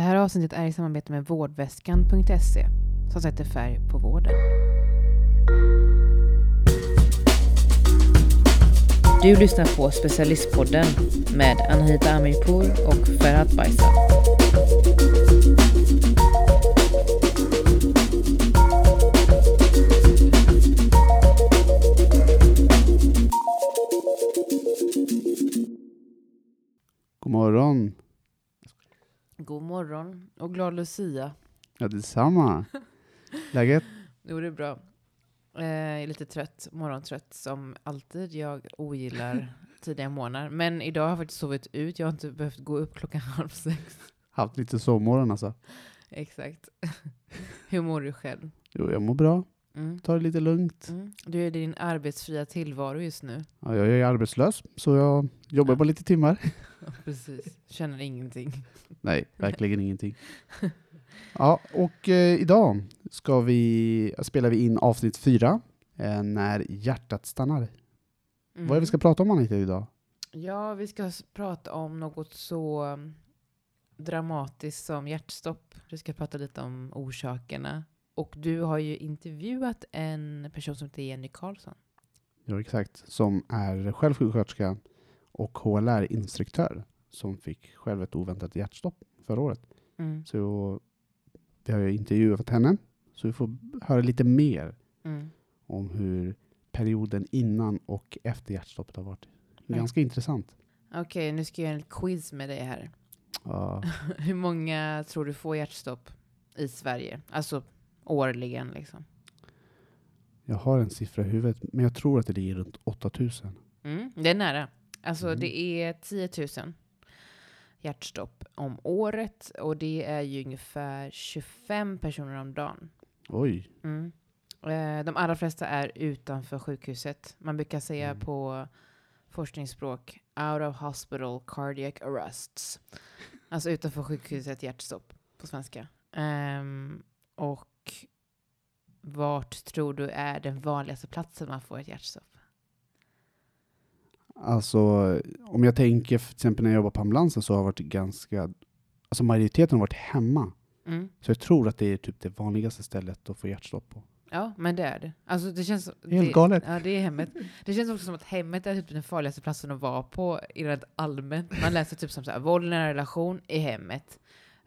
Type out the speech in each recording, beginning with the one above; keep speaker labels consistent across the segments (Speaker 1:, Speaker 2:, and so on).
Speaker 1: Det här avsnittet är i samarbete med vårdväskan.se som sätter färg på vården. Du lyssnar på Specialistpodden med Anahita Amirpour och Ferhat Baysal.
Speaker 2: God morgon
Speaker 1: och glad Lucia.
Speaker 2: Ja, detsamma. Läget?
Speaker 1: Jo, det är bra. Eh, jag är lite trött, morgontrött som alltid. Jag ogillar tidiga morgnar. Men idag har jag faktiskt sovit ut. Jag har inte behövt gå upp klockan halv sex.
Speaker 2: Haft lite sovmorgon alltså.
Speaker 1: Exakt. Hur mår du själv?
Speaker 2: Jo, jag mår bra.
Speaker 1: Mm.
Speaker 2: Ta det lite lugnt.
Speaker 1: Mm. Du är i din arbetsfria tillvaro just nu.
Speaker 2: Ja, jag är arbetslös, så jag jobbar på lite timmar.
Speaker 1: Ja, precis. Känner ingenting.
Speaker 2: Nej, verkligen ingenting. Ja, och eh, idag ska vi, spelar vi in avsnitt fyra, eh, när hjärtat stannar.
Speaker 1: Mm.
Speaker 2: Vad är det vi ska prata om Anita idag?
Speaker 1: Ja, vi ska prata om något så um, dramatiskt som hjärtstopp. Vi ska prata lite om orsakerna. Och du har ju intervjuat en person som heter Jenny Karlsson.
Speaker 2: Ja, exakt. Som är själv sjuksköterska och HLR-instruktör som fick själv ett oväntat hjärtstopp förra året.
Speaker 1: Mm.
Speaker 2: Så vi har ju intervjuat henne, så vi får höra lite mer
Speaker 1: Mm.
Speaker 2: om hur perioden innan och efter hjärtstoppet har varit.
Speaker 1: Mm.
Speaker 2: Ganska intressant.
Speaker 1: Okej, nu ska jag göra en quiz med dig här.
Speaker 2: Ja,
Speaker 1: Hur många tror du får hjärtstopp i Sverige? Alltså årligen liksom.
Speaker 2: jag har en siffra i huvudet, men jag tror att det ligger runt 8000.
Speaker 1: Mm, det är nära. Alltså
Speaker 2: Mm.
Speaker 1: det är 10 000 hjärtstopp om året och det är ju ungefär 25 personer om dagen.
Speaker 2: Oj,
Speaker 1: Mm. Eh, De allra flesta är utanför sjukhuset. Man brukar säga
Speaker 2: Mm.
Speaker 1: på forskningsspråk out of hospital cardiac arrests. Alltså utanför sjukhuset hjärtstopp på svenska. Ehm, och vart tror du är den vanligaste platsen man får ett hjärtstopp?
Speaker 2: alltså om jag tänker till exempel när jag jobbar på ambulansen så har jag varit ganska, alltså majoriteten har varit hemma.
Speaker 1: Mm.
Speaker 2: Så jag tror att det är typ det vanligaste stället att få hjärtstopp på.
Speaker 1: Ja, men det är det. Alltså det känns...
Speaker 2: Helt
Speaker 1: det,
Speaker 2: galet.
Speaker 1: Ja, det är hemmet. Det känns också som att hemmet är typ den farligaste platsen att vara på i rent allmänt. Man läser typ som så här, våld i nära relation i hemmet.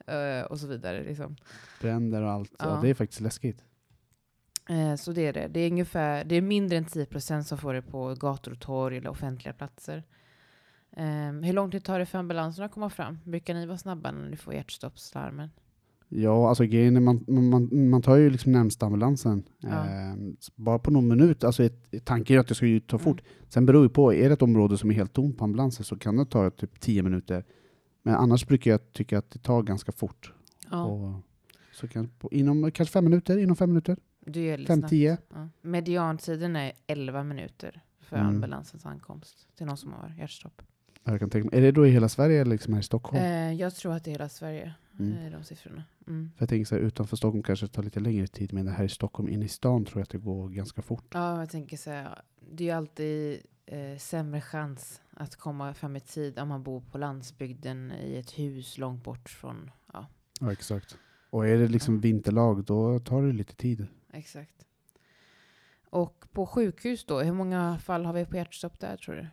Speaker 1: eh, och så vidare. Liksom.
Speaker 2: Bränder och allt. Ja.
Speaker 1: Ja.
Speaker 2: det är faktiskt läskigt.
Speaker 1: Eh, så det är det. Det är, ungefär, det är mindre än 10% som får det på gator och torg eller offentliga platser. Eh, hur lång tid tar det för ambulanserna att komma fram? Brukar ni vara snabba när ni får hjärtstoppslarmen?
Speaker 2: Ja, alltså grejen är man, man, man tar ju liksom närmsta ambulansen.
Speaker 1: Ja.
Speaker 2: Eh, bara på någon minut. Alltså ett, tanken är att det ska ju ta fort.
Speaker 1: Mm.
Speaker 2: Sen beror det på, är det ett område som är helt tomt på ambulansen så kan det ta typ 10 minuter. Men annars brukar jag tycka att det tar ganska fort.
Speaker 1: Ja,
Speaker 2: Och så kan, på, inom kanske fem minuter, inom fem minuter.
Speaker 1: Det lite
Speaker 2: Fem,
Speaker 1: snabbt.
Speaker 2: tio.
Speaker 1: Ja. Mediantiden är 11 minuter för
Speaker 2: Mm.
Speaker 1: ambulansens ankomst till någon som har hjärtstopp.
Speaker 2: Jag kan tänka mig. Är det då i hela Sverige eller liksom här i Stockholm?
Speaker 1: Eh, jag tror att det är hela Sverige,
Speaker 2: Mm.
Speaker 1: eh, de siffrorna. Mm.
Speaker 2: För jag tänker så här, utanför Stockholm kanske det tar lite längre tid, men det här i Stockholm, inne i stan tror jag att det går ganska fort.
Speaker 1: Ja, jag tänker så här, det är ju alltid eh, sämre chans att komma fram i tid om man bor på landsbygden i ett hus långt bort från, ja,
Speaker 2: Ja, exakt. Och är det liksom vinterlag, då tar det lite tid.
Speaker 1: Exakt. Och på sjukhus då, hur många fall har vi på hjärtstopp där tror du?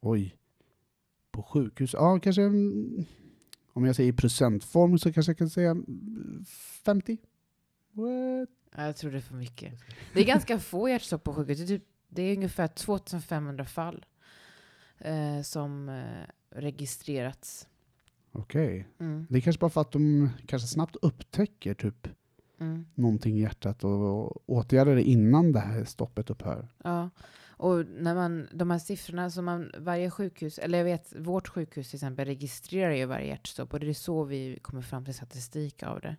Speaker 2: Oj. På sjukhus? Ja, kanske... Om jag säger i procentform så kanske jag kan säga mm, 50. What?
Speaker 1: Ja, Jag tror det är för mycket. Det är ganska få hjärtstopp på sjukhus. Det är, typ, det är ungefär 2500 fall eh, som eh, registrerats.
Speaker 2: Okej.
Speaker 1: Mm.
Speaker 2: Det är kanske bara för att de kanske snabbt upptäcker typ
Speaker 1: Mm.
Speaker 2: någonting i hjärtat och åtgärdar det innan det här stoppet upphör.
Speaker 1: Ja, och när man, de här siffrorna som man, varje sjukhus, eller jag vet, vårt sjukhus till exempel registrerar ju varje hjärtstopp och det är så vi kommer fram till statistik av det.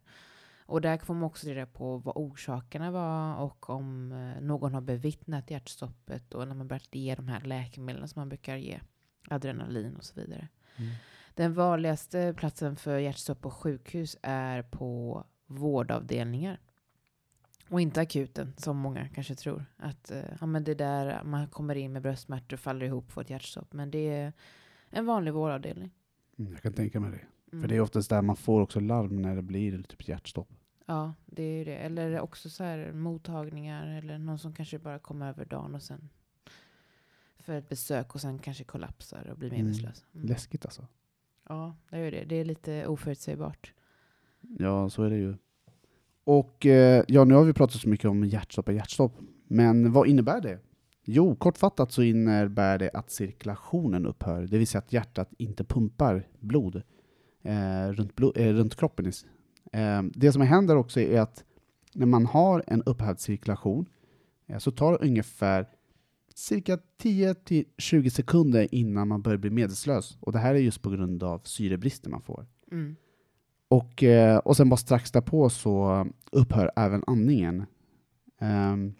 Speaker 1: Och där får man också reda på vad orsakerna var och om eh, någon har bevittnat hjärtstoppet och när man börjat ge de här läkemedlen som man brukar ge, adrenalin och så vidare. Den vanligaste platsen för hjärtstopp på sjukhus är på vårdavdelningar. Och inte akuten, som många kanske tror. Att eh, ja, men det är där man kommer in med bröstsmärtor och faller ihop och får ett hjärtstopp. Men det är en vanlig vårdavdelning.
Speaker 2: Mm, jag kan tänka mig det.
Speaker 1: Mm.
Speaker 2: För det är oftast där man får också larm när det blir typ hjärtstopp.
Speaker 1: Ja, det är ju det. Eller också så här mottagningar eller någon som kanske bara kommer över dagen och sen för ett besök och sen kanske kollapsar och blir
Speaker 2: Mm.
Speaker 1: medvetslös. Mm.
Speaker 2: Läskigt alltså.
Speaker 1: Ja, det är ju det. Det är lite oförutsägbart.
Speaker 2: Ja, så är det ju. Och eh, ja, nu har vi pratat så mycket om hjärtstopp och hjärtstopp. Men vad innebär det? Jo, kortfattat så innebär det att cirkulationen upphör. Det vill säga att hjärtat inte pumpar blod eh, runt, blo- eh, runt kroppen. Eh, det som händer också är att när man har en upphävd cirkulation eh, så tar det ungefär cirka 10-20 sekunder innan man börjar bli medvetslös. Och det här är just på grund av syrebristen man får.
Speaker 1: Mm.
Speaker 2: Och, eh, och sen bara strax därpå så upphör även andningen. Ehm,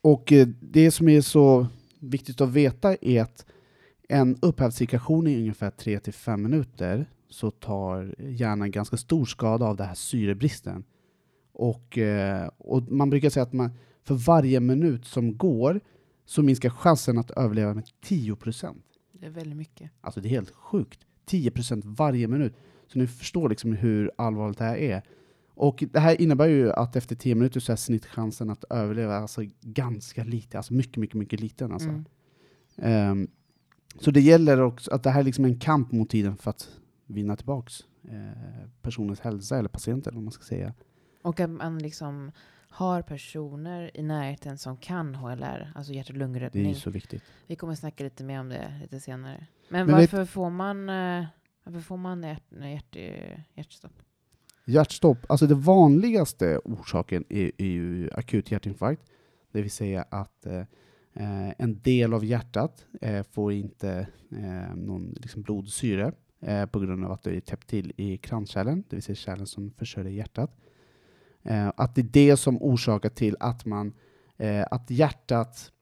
Speaker 2: och eh, det som är så viktigt att veta är att en upphävd cirkulation i ungefär 3-5 minuter så tar hjärnan ganska stor skada av den här syrebristen. Och, eh, och man brukar säga att man, för varje minut som går så minskar chansen att överleva med 10%.
Speaker 1: Det är väldigt mycket.
Speaker 2: Alltså det är helt sjukt. 10% varje minut. Så ni förstår liksom hur allvarligt det här är. Och det här innebär ju att efter 10 minuter så är snittchansen att överleva alltså ganska lite, alltså mycket, mycket, mycket liten alltså.
Speaker 1: Mm.
Speaker 2: Ehm, så det gäller också att det här är liksom en kamp mot tiden för att vinna tillbaks eh, personens hälsa, eller patienten om man ska säga.
Speaker 1: Och att man liksom har personer i närheten som kan HLR, alltså hjärt och
Speaker 2: Det är
Speaker 1: lungräddning.
Speaker 2: så viktigt.
Speaker 1: Vi kommer snacka lite mer om det lite senare. Men,
Speaker 2: Men vet-
Speaker 1: varför, får man, eh, varför får man hjärt, hjärt, hjärtstopp?
Speaker 2: Hjärtstopp, alltså det vanligaste orsaken är, är ju akut hjärtinfarkt. Det vill säga att eh, eh, en del av hjärtat eh, får inte eh, någon liksom blodsyre eh, på grund av att det är täppt till i kranskärlen, det vill säga kärlen som försörjer hjärtat. Eh, att det är det som orsakar till att man eh, att hjärtat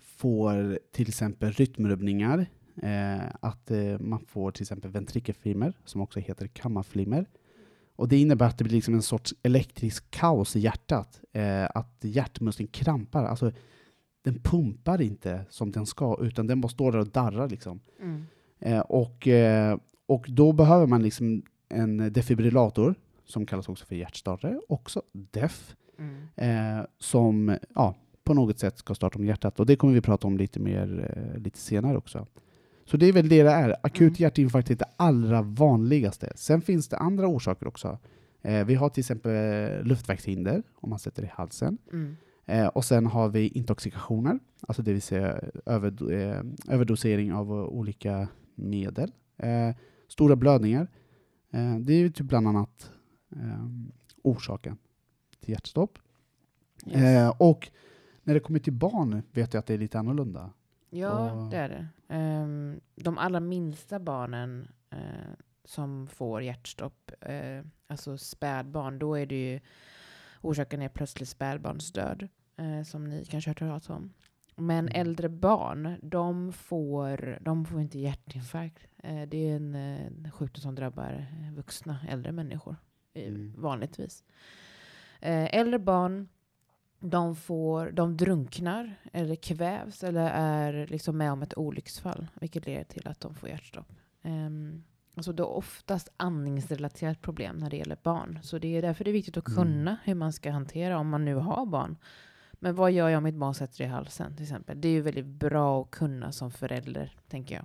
Speaker 2: får till exempel rytmrubbningar, att eh, man får till exempel ventrikelflimmer, som också heter kammarflimmer. Och det innebär att det blir liksom en sorts elektrisk kaos i hjärtat. Eh, att hjärtmuskeln krampar. Alltså, den pumpar inte som den ska, utan den bara står där och darrar. Liksom.
Speaker 1: Mm.
Speaker 2: Eh, och, eh, och då behöver man liksom en defibrillator, som kallas också för hjärtstartare, också DEF,
Speaker 1: Mm.
Speaker 2: eh, som ja, på något sätt ska starta om hjärtat. Och det kommer vi prata om lite mer eh, lite senare också. Så det är väl det det är. Akut
Speaker 1: Mm.
Speaker 2: hjärtinfarkt är det allra vanligaste. Sen finns det andra orsaker också. Eh, vi har till exempel luftvägshinder, om man sätter det i halsen.
Speaker 1: Mm.
Speaker 2: Eh, och sen har vi intoxikationer, alltså det vill säga över, eh, överdosering av eh, olika medel. Eh, stora blödningar. Eh, det är ju typ bland annat eh, orsaken till hjärtstopp.
Speaker 1: Yes.
Speaker 2: Eh, och när det kommer till barn vet jag att det är lite annorlunda.
Speaker 1: Ja,
Speaker 2: och-
Speaker 1: det är det. Ehm, de allra minsta barnen eh, som får hjärtstopp, eh, alltså spädbarn, då är det ju orsaken är plötslig spädbarnsdöd, eh, som ni kanske har hört talas om. Men
Speaker 2: Mm.
Speaker 1: äldre barn, de får, de får inte hjärtinfarkt. Det är en eh, sjukdom som drabbar vuxna, äldre människor,
Speaker 2: Mm.
Speaker 1: vanligtvis. Äldre barn, de, får, de drunknar eller kvävs eller är liksom med om ett olycksfall, vilket leder till att de får hjärtstopp. Um, alltså det är oftast andningsrelaterat problem när det gäller barn. Så det är därför det är viktigt att
Speaker 2: Mm.
Speaker 1: kunna hur man ska hantera om man nu har barn. Men vad gör jag om mitt barn sätter i halsen till exempel? Det är ju väldigt bra att kunna som förälder, tänker jag.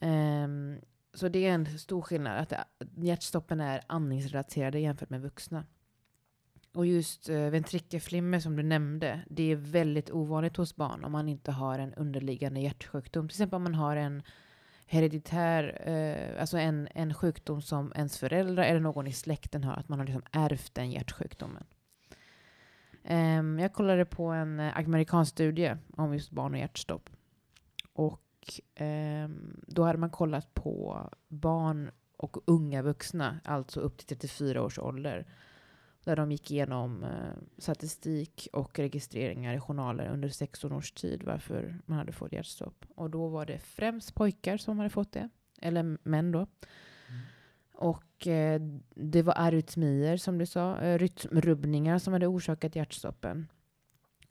Speaker 1: Ehm, så det är en stor skillnad. Att det- hjärtstoppen är andningsrelaterade jämfört med vuxna. Och just uh, ventrikelflimmer som du nämnde, det är väldigt ovanligt hos barn om man inte har en underliggande hjärtsjukdom. Till exempel om man har en hereditär, eh, alltså en, en sjukdom som ens föräldrar eller någon i släkten har, att man har liksom ärvt den hjärtsjukdomen. Um, jag kollade på en eh, amerikansk studie om just barn och hjärtstopp. Och um, då hade man kollat på barn och unga vuxna, alltså upp till 34 års ålder. Där de gick igenom eh, statistik och registreringar i journaler under 16 års tid varför man hade fått hjärtstopp. Och då var det främst pojkar som hade fått det, eller män då. Och eh, det var arytmier som du sa, eh, rytmrubbningar som hade orsakat hjärtstoppen.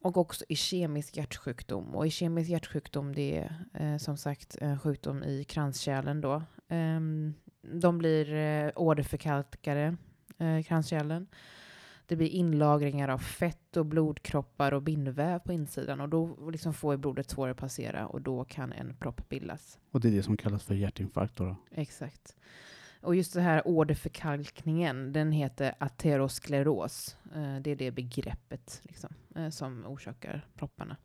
Speaker 1: Och också ischemisk hjärtsjukdom. Och ischemisk hjärtsjukdom det är eh, som sagt en sjukdom i kranskärlen då. Ehm, de blir eh, åderförkalkade, eh, kranskärlen. Det blir inlagringar av fett och blodkroppar och bindväv på insidan och då liksom får blodet svårare att passera och då kan en propp bildas.
Speaker 2: Och det är det som kallas för hjärtinfarkt då? då.
Speaker 1: Exakt. Och just det här åderförkalkningen, den heter ateroskleros. Eh, det är det begreppet liksom, eh, som orsakar propparna.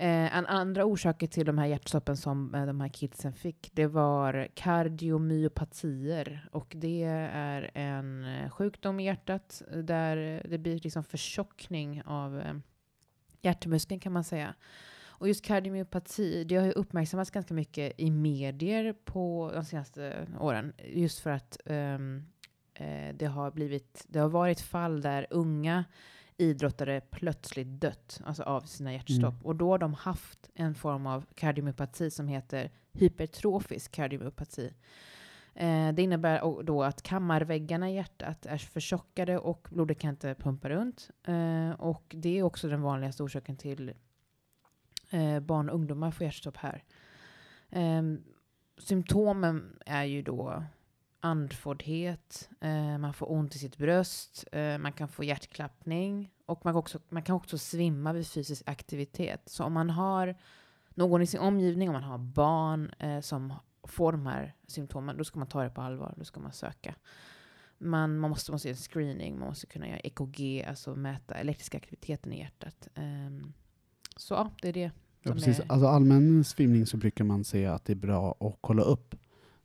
Speaker 1: Eh, en andra orsaker till de här hjärtstoppen som eh, de här kidsen fick, det var kardiomyopatier. Och det är en eh, sjukdom i hjärtat där det blir liksom förtjockning av eh, hjärtmuskeln kan man säga. Och just kardiomyopati, det har ju uppmärksammats ganska mycket i medier på de senaste eh, åren. Just för att um, eh, det, har blivit, det har varit fall där unga idrottare plötsligt dött alltså av sina hjärtstopp. Mm. Och då har de haft en form av kardiomyopati som heter hypertrofisk kardiomyopati. Eh, det innebär då att kammarväggarna i hjärtat är förtjockade och blodet kan inte pumpa runt. Eh, och det är också den vanligaste orsaken till eh, barn och ungdomar får hjärtstopp här. Eh, symptomen är ju då andfåddhet, eh, man får ont i sitt bröst, eh, man kan få hjärtklappning och man kan, också, man kan också svimma vid fysisk aktivitet. Så om man har någon i sin omgivning, om man har barn eh, som får de här symptomen, då ska man ta det på allvar, då ska man söka. Man, man måste, måste göra en screening, man måste kunna göra EKG, alltså mäta elektriska aktiviteten i hjärtat. Um, så ja, det är det.
Speaker 2: Ja, precis. Är... Alltså allmän svimning så brukar man säga att det är bra att kolla upp.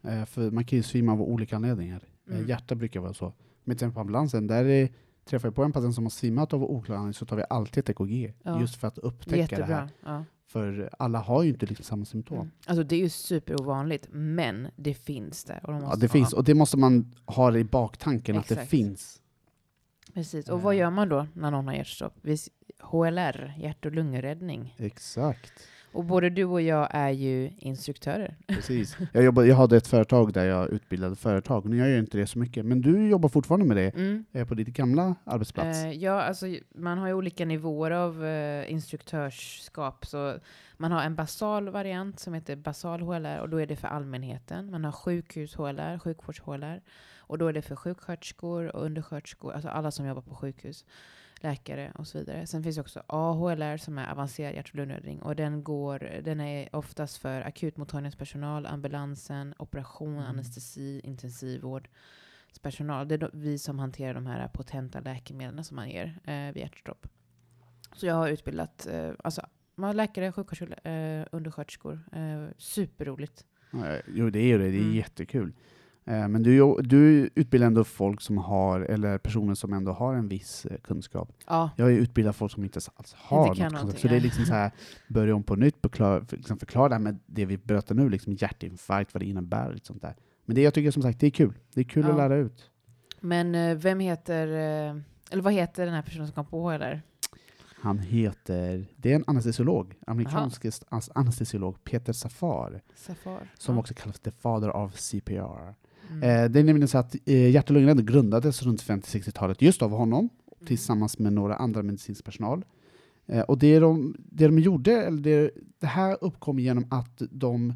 Speaker 2: Eh, för man kan ju svimma av olika anledningar. Eh, mm. hjärta brukar vara så. Men till exempel på ambulansen, där är, träffar jag på en patient som har svimmat av olika anledningar så tar vi alltid ett EKG. Ja. Just för att upptäcka Jättebra. det här. Ja. För alla har ju inte liksom samma symptom. Mm.
Speaker 1: Alltså det är ju superovanligt, men det finns där. Och de
Speaker 2: ja, det finns. Och det måste man ha i baktanken, Exakt. att det finns.
Speaker 1: Precis. Och vad eh. gör man då när någon har hjärtstopp? HLR, hjärt och lungräddning.
Speaker 2: Exakt.
Speaker 1: Och både du och jag är ju instruktörer.
Speaker 2: Precis. Jag, jobbade, jag hade ett företag där jag utbildade företag, nu gör jag inte det så mycket. Men du jobbar fortfarande med det mm. Eh, på ditt gamla arbetsplats?
Speaker 1: Eh, ja, alltså man har ju olika nivåer av eh, instruktörskap. Så man har en basal variant som heter basal HLR och då är det för allmänheten. Man har sjukhus HLR, sjukvårds HLR. Och då är det för sjuksköterskor och undersköterskor, alltså alla som jobbar på sjukhus läkare och så vidare. Sen finns det också AHLR som är avancerad hjärt och lungräddning och den, går, den är oftast för akutmottagningspersonal, ambulansen, operation, mm. anestesi, intensivvård personal. Det är vi som hanterar de här potenta läkemedlen som man ger eh, vid hjärtstopp. Så jag har utbildat eh, alltså, läkare, sjuksköterskor, eh, undersköterskor. Eh, superroligt.
Speaker 2: Jo, det är ju det. Det är mm. jättekul. Eh, men du, du utbildar ändå folk som har, eller personer som ändå har en viss eh, kunskap. Ja. Jag utbildar folk som inte alls har inte något kunskap. Så det är liksom så här, börja om på nytt, förklara, liksom förklara det här med det vi berättar nu, liksom hjärtinfarkt, vad det innebär och sånt där. Men det jag tycker som sagt, det är kul. Det är kul ja. att lära ut.
Speaker 1: Men eh, vem heter, eller vad heter den här personen som kom på HLR?
Speaker 2: Han heter, det är en anestesiolog, amerikansk anestesiolog, Peter Safar, Safar. som ja. också kallas the father of CPR. Mm. Eh, det är nämligen så att eh, hjärt och lungräddning grundades runt 50-60-talet just av honom, mm. tillsammans med några andra medicinsk personal. Eh, och det de, det de gjorde, eller det, det här uppkom genom att de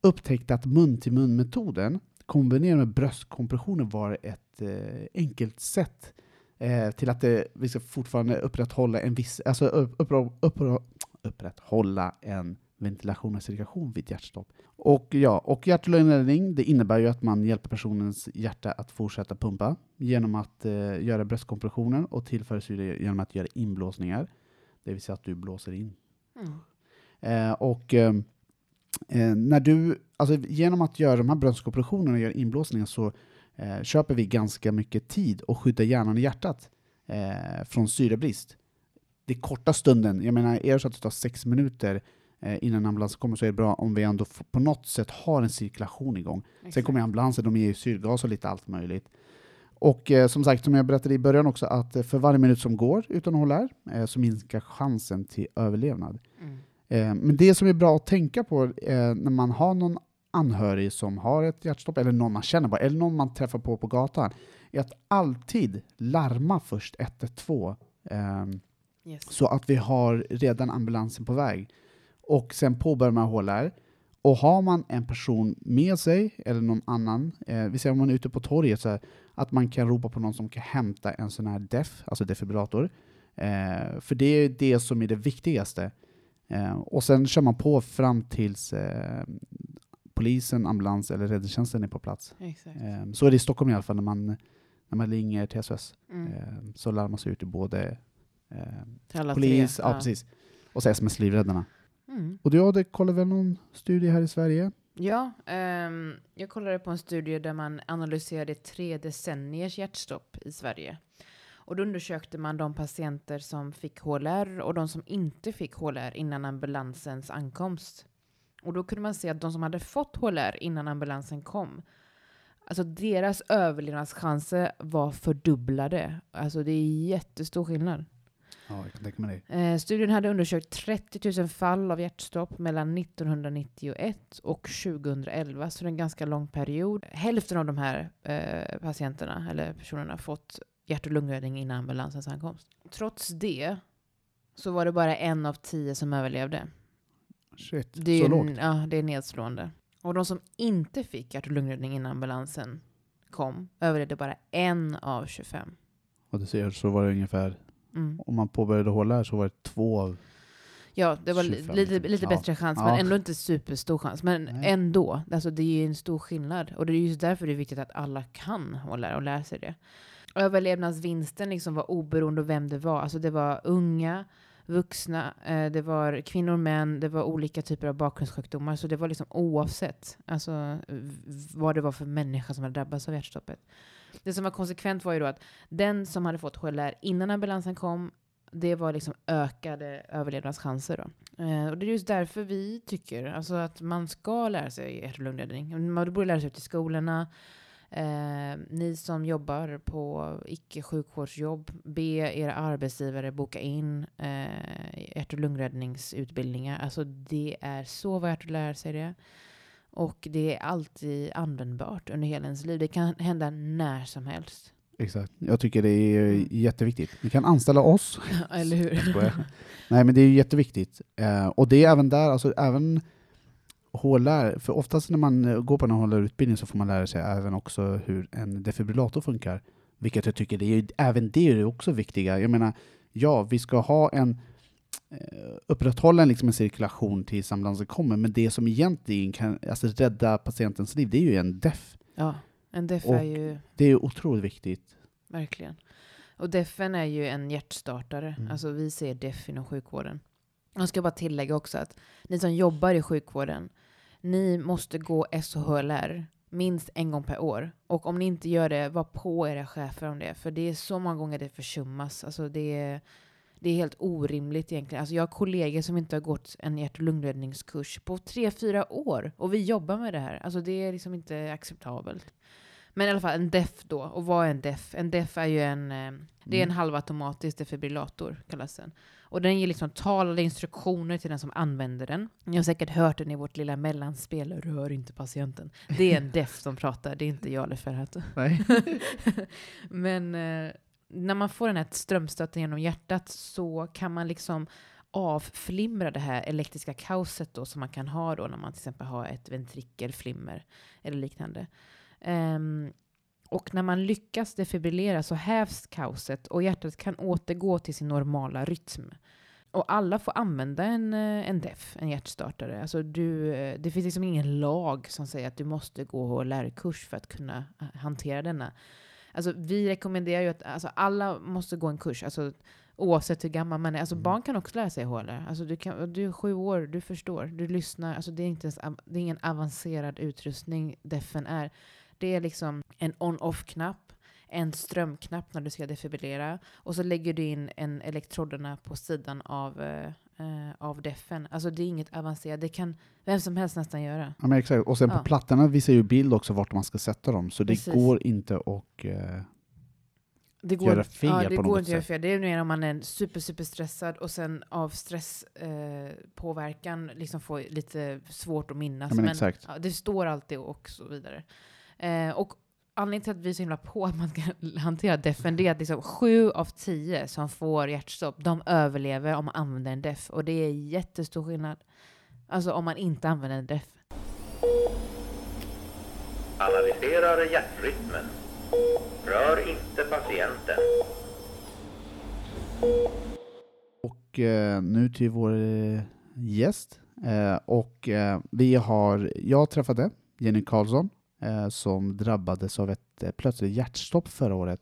Speaker 2: upptäckte att mun-till-mun-metoden kombinerat med bröstkompressioner var ett eh, enkelt sätt eh, till att det, vi ska fortfarande upprätthålla en viss, alltså upp, upp, upp, upprätthålla en ventilation och cirkulation vid hjärtstopp. Och, ja, och hjärt och lungräddning, det innebär ju att man hjälper personens hjärta att fortsätta pumpa genom att eh, göra bröstkompressioner och tillföra genom att göra inblåsningar. Det vill säga att du blåser in. Mm. Eh, och eh, eh när du, alltså genom att göra de här bröstkompressionerna och göra inblåsningar så eh, köper vi ganska mycket tid och skyddar hjärnan och hjärtat eh, från syrebrist. Det korta stunden, jag menar, är det så att det tar sex minuter innan ambulansen kommer så är det bra om vi ändå på något sätt har en cirkulation igång. Exakt. Sen kommer ambulansen, de ger ju syrgas och lite allt möjligt. Och eh, som sagt, som jag berättade i början också, att eh, för varje minut som går utan HLR eh, så minskar chansen till överlevnad. Mm. Eh, men det som är bra att tänka på eh, när man har någon anhörig som har ett hjärtstopp, eller någon man känner bara, eller någon man träffar på på gatan, är att alltid larma först 112 yes. så att vi har redan ambulansen på väg och sen påbörjar man HLR. och har man en person med sig, eller någon annan, eh, vi säger om man är ute på torget, så här, att man kan ropa på någon som kan hämta en sån här DEF, alltså defibrillator. Eh, för det är det som är det viktigaste. Eh, och sen kör man på fram tills eh, polisen, ambulans eller räddningstjänsten är på plats. Eh, så är det i Stockholm i alla fall när man, när man ringer till SOS.
Speaker 1: Mm.
Speaker 2: Eh, så sig ut både
Speaker 1: Till alla
Speaker 2: polis, ja, precis, och så SMS Livräddarna.
Speaker 1: Mm.
Speaker 2: Och du hade kollat väl någon studie här i Sverige?
Speaker 1: Ja, ehm, jag kollade på en studie där man analyserade tre decenniers hjärtstopp i Sverige. Och då undersökte man de patienter som fick HLR och de som inte fick HLR innan ambulansens ankomst. Och då kunde man se att de som hade fått HLR innan ambulansen kom, alltså deras överlevnadschanser var fördubblade. Alltså det är jättestor skillnad.
Speaker 2: Ja, jag kan tänka mig det.
Speaker 1: Eh, studien hade undersökt 30 000 fall av hjärtstopp mellan 1991 och 2011, så det är en ganska lång period. Hälften av de här eh, patienterna, eller personerna, fått hjärt och lungräddning innan ambulansens ankomst. Trots det så var det bara en av tio som överlevde.
Speaker 2: Shit,
Speaker 1: Det är,
Speaker 2: så lågt?
Speaker 1: Ja, det är nedslående. Och de som inte fick hjärt och lungräddning innan ambulansen kom överlevde bara en av 25.
Speaker 2: Och du ser, så var det ungefär,
Speaker 1: Mm.
Speaker 2: om man påbörjade hålla här så var det två av...
Speaker 1: Ja, det var li-
Speaker 2: 25,
Speaker 1: lite, lite
Speaker 2: ja.
Speaker 1: bättre chans,
Speaker 2: Ja.
Speaker 1: men ändå inte superstor chans. Men
Speaker 2: Nej.
Speaker 1: ändå, alltså det är ju en stor skillnad. Och det är just därför det är viktigt att alla kan hålla och lära sig det. Överlevnadsvinsten liksom var oberoende av vem det var. Alltså det var unga, vuxna, eh, det var kvinnor, män, det var olika typer av bakgrundssjukdomar. Så det var liksom oavsett alltså, vad det var för människa som hade drabbats av hjärtstoppet. Det som var konsekvent var ju då att den som hade fått HLR innan ambulansen kom, det var liksom ökade överlevnadschanser. Då. Eh, och det är just därför vi tycker alltså att man ska lära sig hjärt och lungräddning. Man borde lära sig ut i skolorna. Eh, ni som jobbar på icke-sjukvårdsjobb, be era arbetsgivare boka in eh, hjärt och lungräddningsutbildningar. Alltså det är så värt att lära sig det. Och det är alltid användbart under hela ens liv. Det kan hända när som helst.
Speaker 2: Exakt. Jag tycker det är
Speaker 1: Mm.
Speaker 2: jätteviktigt. Ni kan anställa oss.
Speaker 1: Eller hur?
Speaker 2: Nej men det är jätteviktigt. Eh, och det är även där, alltså även HLR, för oftast när man eh, går på en HLR-utbildning så får man lära sig även också hur en defibrillator funkar. Vilket jag tycker, det är även det är också viktiga. Jag menar, ja, vi ska ha en upprätthålla en, liksom en cirkulation tills ambulansen kommer, men det som egentligen kan alltså, rädda patientens liv, det är ju en DEF.
Speaker 1: Ja, en DEF
Speaker 2: Och-
Speaker 1: är ju
Speaker 2: Det är otroligt viktigt.
Speaker 1: verkligen. Och DEFen är ju en hjärtstartare.
Speaker 2: Mm.
Speaker 1: Alltså vi ser DEF inom sjukvården. Jag ska bara tillägga också att ni som jobbar i sjukvården, ni måste gå SHLR minst en gång per år. Och om ni inte gör det, var på era chefer om det. För det är så många gånger det försummas. Alltså det är, det är helt orimligt egentligen. Alltså jag har kollegor som inte har gått en hjärt och lungräddningskurs på tre, fyra år. Och vi jobbar med det här. Alltså det är liksom inte acceptabelt. Men i alla fall en DEF då. Och vad är en DEF? En DEF är ju en, eh, det är en
Speaker 2: Mm.
Speaker 1: halvautomatisk defibrillator kallas den. Och den ger liksom talade instruktioner till den som använder den. Ni har säkert hört den i vårt lilla mellanspel, rör inte patienten. Det är en DEF som pratar, det är inte jag eller Ferhat.
Speaker 2: Nej.
Speaker 1: Men eh, när man får den här strömstöten genom hjärtat så kan man liksom avflimra det här elektriska kaoset då som man kan ha då när man till exempel har ett ventrikelflimmer eller liknande. Um, och när man lyckas defibrillera så hävs kaoset och hjärtat kan återgå till sin normala rytm. Och alla får använda en, eh, en DEF, en hjärtstartare. Alltså du, eh, det finns liksom ingen lag som säger att du måste gå HLR-kurs för att kunna eh, hantera denna. Alltså vi rekommenderar ju att alltså, alla måste gå en kurs, alltså, oavsett hur gammal man är. Alltså
Speaker 2: Mm.
Speaker 1: barn kan också lära sig HLR. Alltså, du, kan, du är sju år, du förstår, du lyssnar. Alltså, det, är inte ens, det är ingen avancerad utrustning DEFen är. Det är liksom en on-off-knapp, en strömknapp när du ska defibrillera och så lägger du in en elektroderna på sidan av, eh, eh, av DEFen. Alltså det är inget avancerat, det kan vem som helst nästan göra.
Speaker 2: Ja, men exakt. Och sen
Speaker 1: Ja.
Speaker 2: på plattorna visar ju bild också vart man ska sätta dem, så det
Speaker 1: Precis.
Speaker 2: går inte att... Eh,
Speaker 1: Det
Speaker 2: Göra fel
Speaker 1: ja, det
Speaker 2: på
Speaker 1: går
Speaker 2: något
Speaker 1: inte att göra
Speaker 2: sätt.
Speaker 1: fel. Det är mer om man är super, super stressad och sen av stresspåverkan eh, påverkan liksom får lite svårt att minnas.
Speaker 2: ja, men exakt.
Speaker 1: ja, det står alltid och så vidare. Eh, och anledningen till att vi är så himla på att man ska hantera defen, det är att liksom sju av tio som får hjärtstopp, de överlever om man använder en def. Och det är jättestor skillnad. Alltså om man inte använder en def.
Speaker 3: Analyserar hjärtrytmen. Rör inte patienten.
Speaker 2: Och eh, nu till vår eh, gäst. Eh, och eh, vi har, jag träffade Jenny Karlsson Eh, som drabbades av ett eh, plötsligt hjärtstopp förra året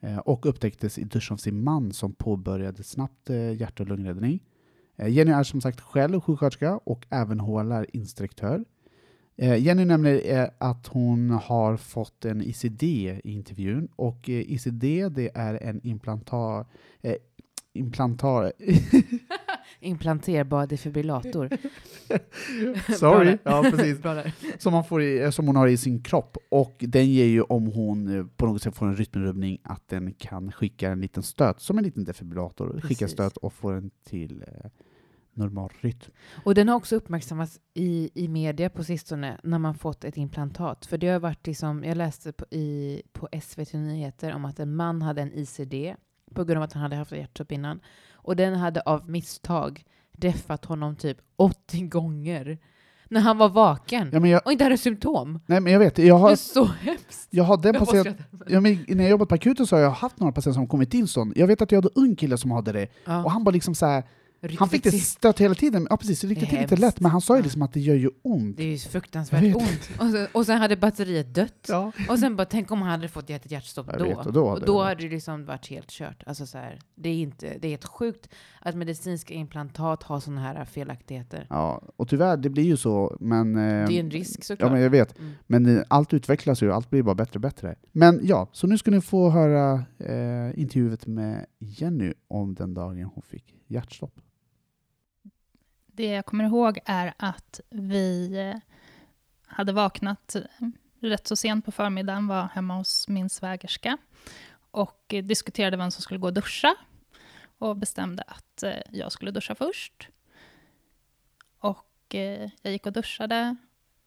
Speaker 2: eh, och upptäcktes i duschen av sin man som påbörjade snabbt eh, hjärt och lungräddning. Eh, Jenny är som sagt själv sjuksköterska och även HLR-instruktör. Eh, Jenny nämner eh, att hon har fått en ICD i intervjun och eh, ICD det är en implantar, eh, implantar
Speaker 1: Implanterbar defibrillator.
Speaker 2: Sorry, ja precis. Som, man får i, som hon har i sin kropp. Och den ger ju om hon eh, på något sätt får en rytmrubbning att den kan skicka en liten stöt, som en liten defibrillator, skicka
Speaker 1: Precis.
Speaker 2: stöt och få den till eh, normal rytm.
Speaker 1: Och den har också uppmärksammats i, i media på sistone när man fått ett implantat. För det har varit liksom, jag läste på, i, på SVT Nyheter om att en man hade en ICD på grund av att han hade haft hjärtstopp innan. Och den hade av misstag deffat honom typ 80 gånger när han var vaken
Speaker 2: Ja, jag,
Speaker 1: och inte hade symptom.
Speaker 2: nej, men jag vet, jag
Speaker 1: Det är
Speaker 2: har,
Speaker 1: så hemskt.
Speaker 2: jag har den
Speaker 1: Jag
Speaker 2: patient,
Speaker 1: måste-
Speaker 2: ja, men när jag jobbat på akuten så har jag haft några patienter som kommit in sån. Jag vet att jag hade en ung kille som hade det, och
Speaker 1: Ja,
Speaker 2: han var liksom så här, han fick det
Speaker 1: riktigt-
Speaker 2: stöt hela tiden. Ja precis, det riktigt lite lätt, men han sa ju liksom att det gör ju ont.
Speaker 1: det är ju fruktansvärt ont. Och, så, och sen hade batteriet dött.
Speaker 2: Ja.
Speaker 1: Och sen bara, tänk om han hade fått ett hjärtstopp då.
Speaker 2: vet, och då hade det varit-
Speaker 1: hade det liksom varit helt kört. Alltså så här, det, är inte, det är helt sjukt att medicinska implantat har sådana här felaktigheter.
Speaker 2: Ja, och tyvärr, det blir ju så, men... eh,
Speaker 1: Det är en risk såklart.
Speaker 2: Ja, men jag vet.
Speaker 1: Mm.
Speaker 2: Men eh, allt utvecklas ju, allt blir bara bättre och bättre. Men ja, så nu ska ni få höra eh, intervjuet med Jenny om den dagen hon fick hjärtstopp.
Speaker 4: Det jag kommer ihåg är att vi eh, hade vaknat eh, rätt så sent på förmiddagen, var hemma hos min svägerska och diskuterade vem som skulle gå och duscha och bestämde att eh, jag skulle duscha först. Och jag gick och duschade.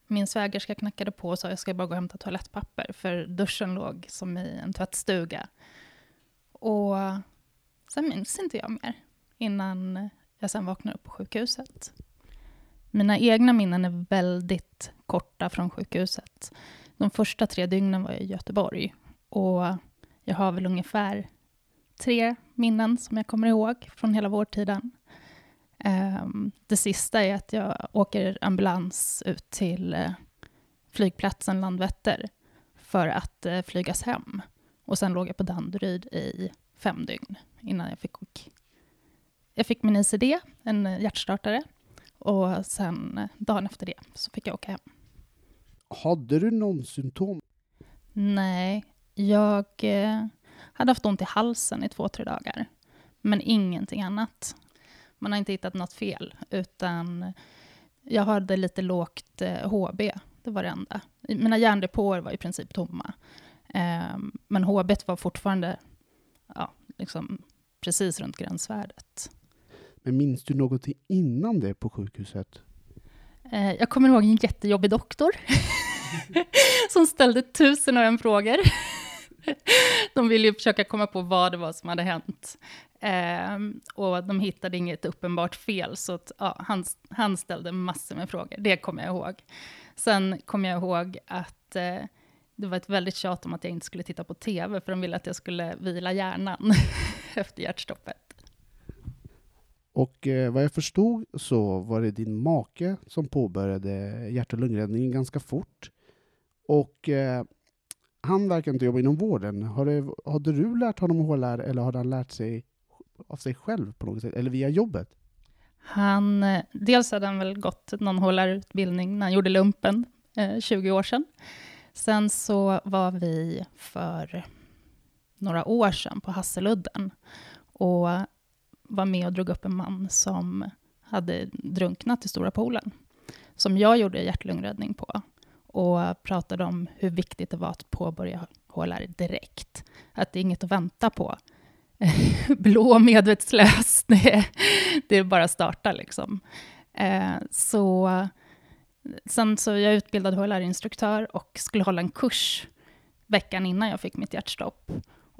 Speaker 4: Min svägerska knackade på och sa jag ska bara gå och hämta toalettpapper, för duschen låg som i en tvättstuga. Och sen minns inte jag mer innan jag sen vaknar upp på sjukhuset. Mina egna minnen är väldigt korta från sjukhuset. De första tre dygnen var jag i Göteborg och jag har väl ungefär tre minnen som jag kommer ihåg från hela vårdtiden. Ehm, det sista är att jag åker ambulans ut till eh, flygplatsen Landvetter för att eh, flygas hem. Och sen låg jag på Danderyd i fem dygn innan jag fick jag fick min ICD, en eh, hjärtstartare, och sen eh, dagen efter det så fick jag åka hem.
Speaker 2: Hade du någon symptom?
Speaker 4: Nej, jag eh, hade haft ont i halsen i två, tre dagar, men ingenting annat. Man har inte hittat något fel, utan jag hade lite lågt eh, HB, det var det enda. Mina hjärndepåer var i princip tomma, eh, men HB var fortfarande ja, liksom precis runt gränsvärdet.
Speaker 2: Men minns du någonting innan det på sjukhuset?
Speaker 4: Eh, jag kommer ihåg en jättejobbig doktor som ställde tusen och en frågor. De ville ju försöka komma på vad det var som hade hänt. Ehm, och de hittade inget uppenbart fel, så att, ja, han, han ställde massor med frågor. Det kommer jag ihåg. Sen kommer jag ihåg att eh, det var ett väldigt tjat om att jag inte skulle titta på tv, för de ville att jag skulle vila hjärnan efter hjärtstoppet.
Speaker 2: Och eh, vad jag förstod så var det din make som påbörjade hjärt och lungräddningen ganska fort. Och eh, han verkar inte jobba inom vården. Har du, hade du lärt honom HLR eller hade han lärt sig av sig själv på något sätt? Eller via jobbet?
Speaker 4: Han, eh, dels hade han väl gått någon HLR-utbildning när han gjorde lumpen, eh, 20 år sedan. Sen så var vi för några år sedan på Hasseludden och var med och drog upp en man som hade drunknat i Stora poolen, som jag gjorde hjärt-lungräddning på och pratade om hur viktigt det var att påbörja HLR direkt. Att det är inget att vänta på. Blå medvetslös, det det är bara att starta liksom. Eh, så sen så jag är utbildad HLR-instruktör och skulle hålla en kurs veckan innan jag fick mitt hjärtstopp.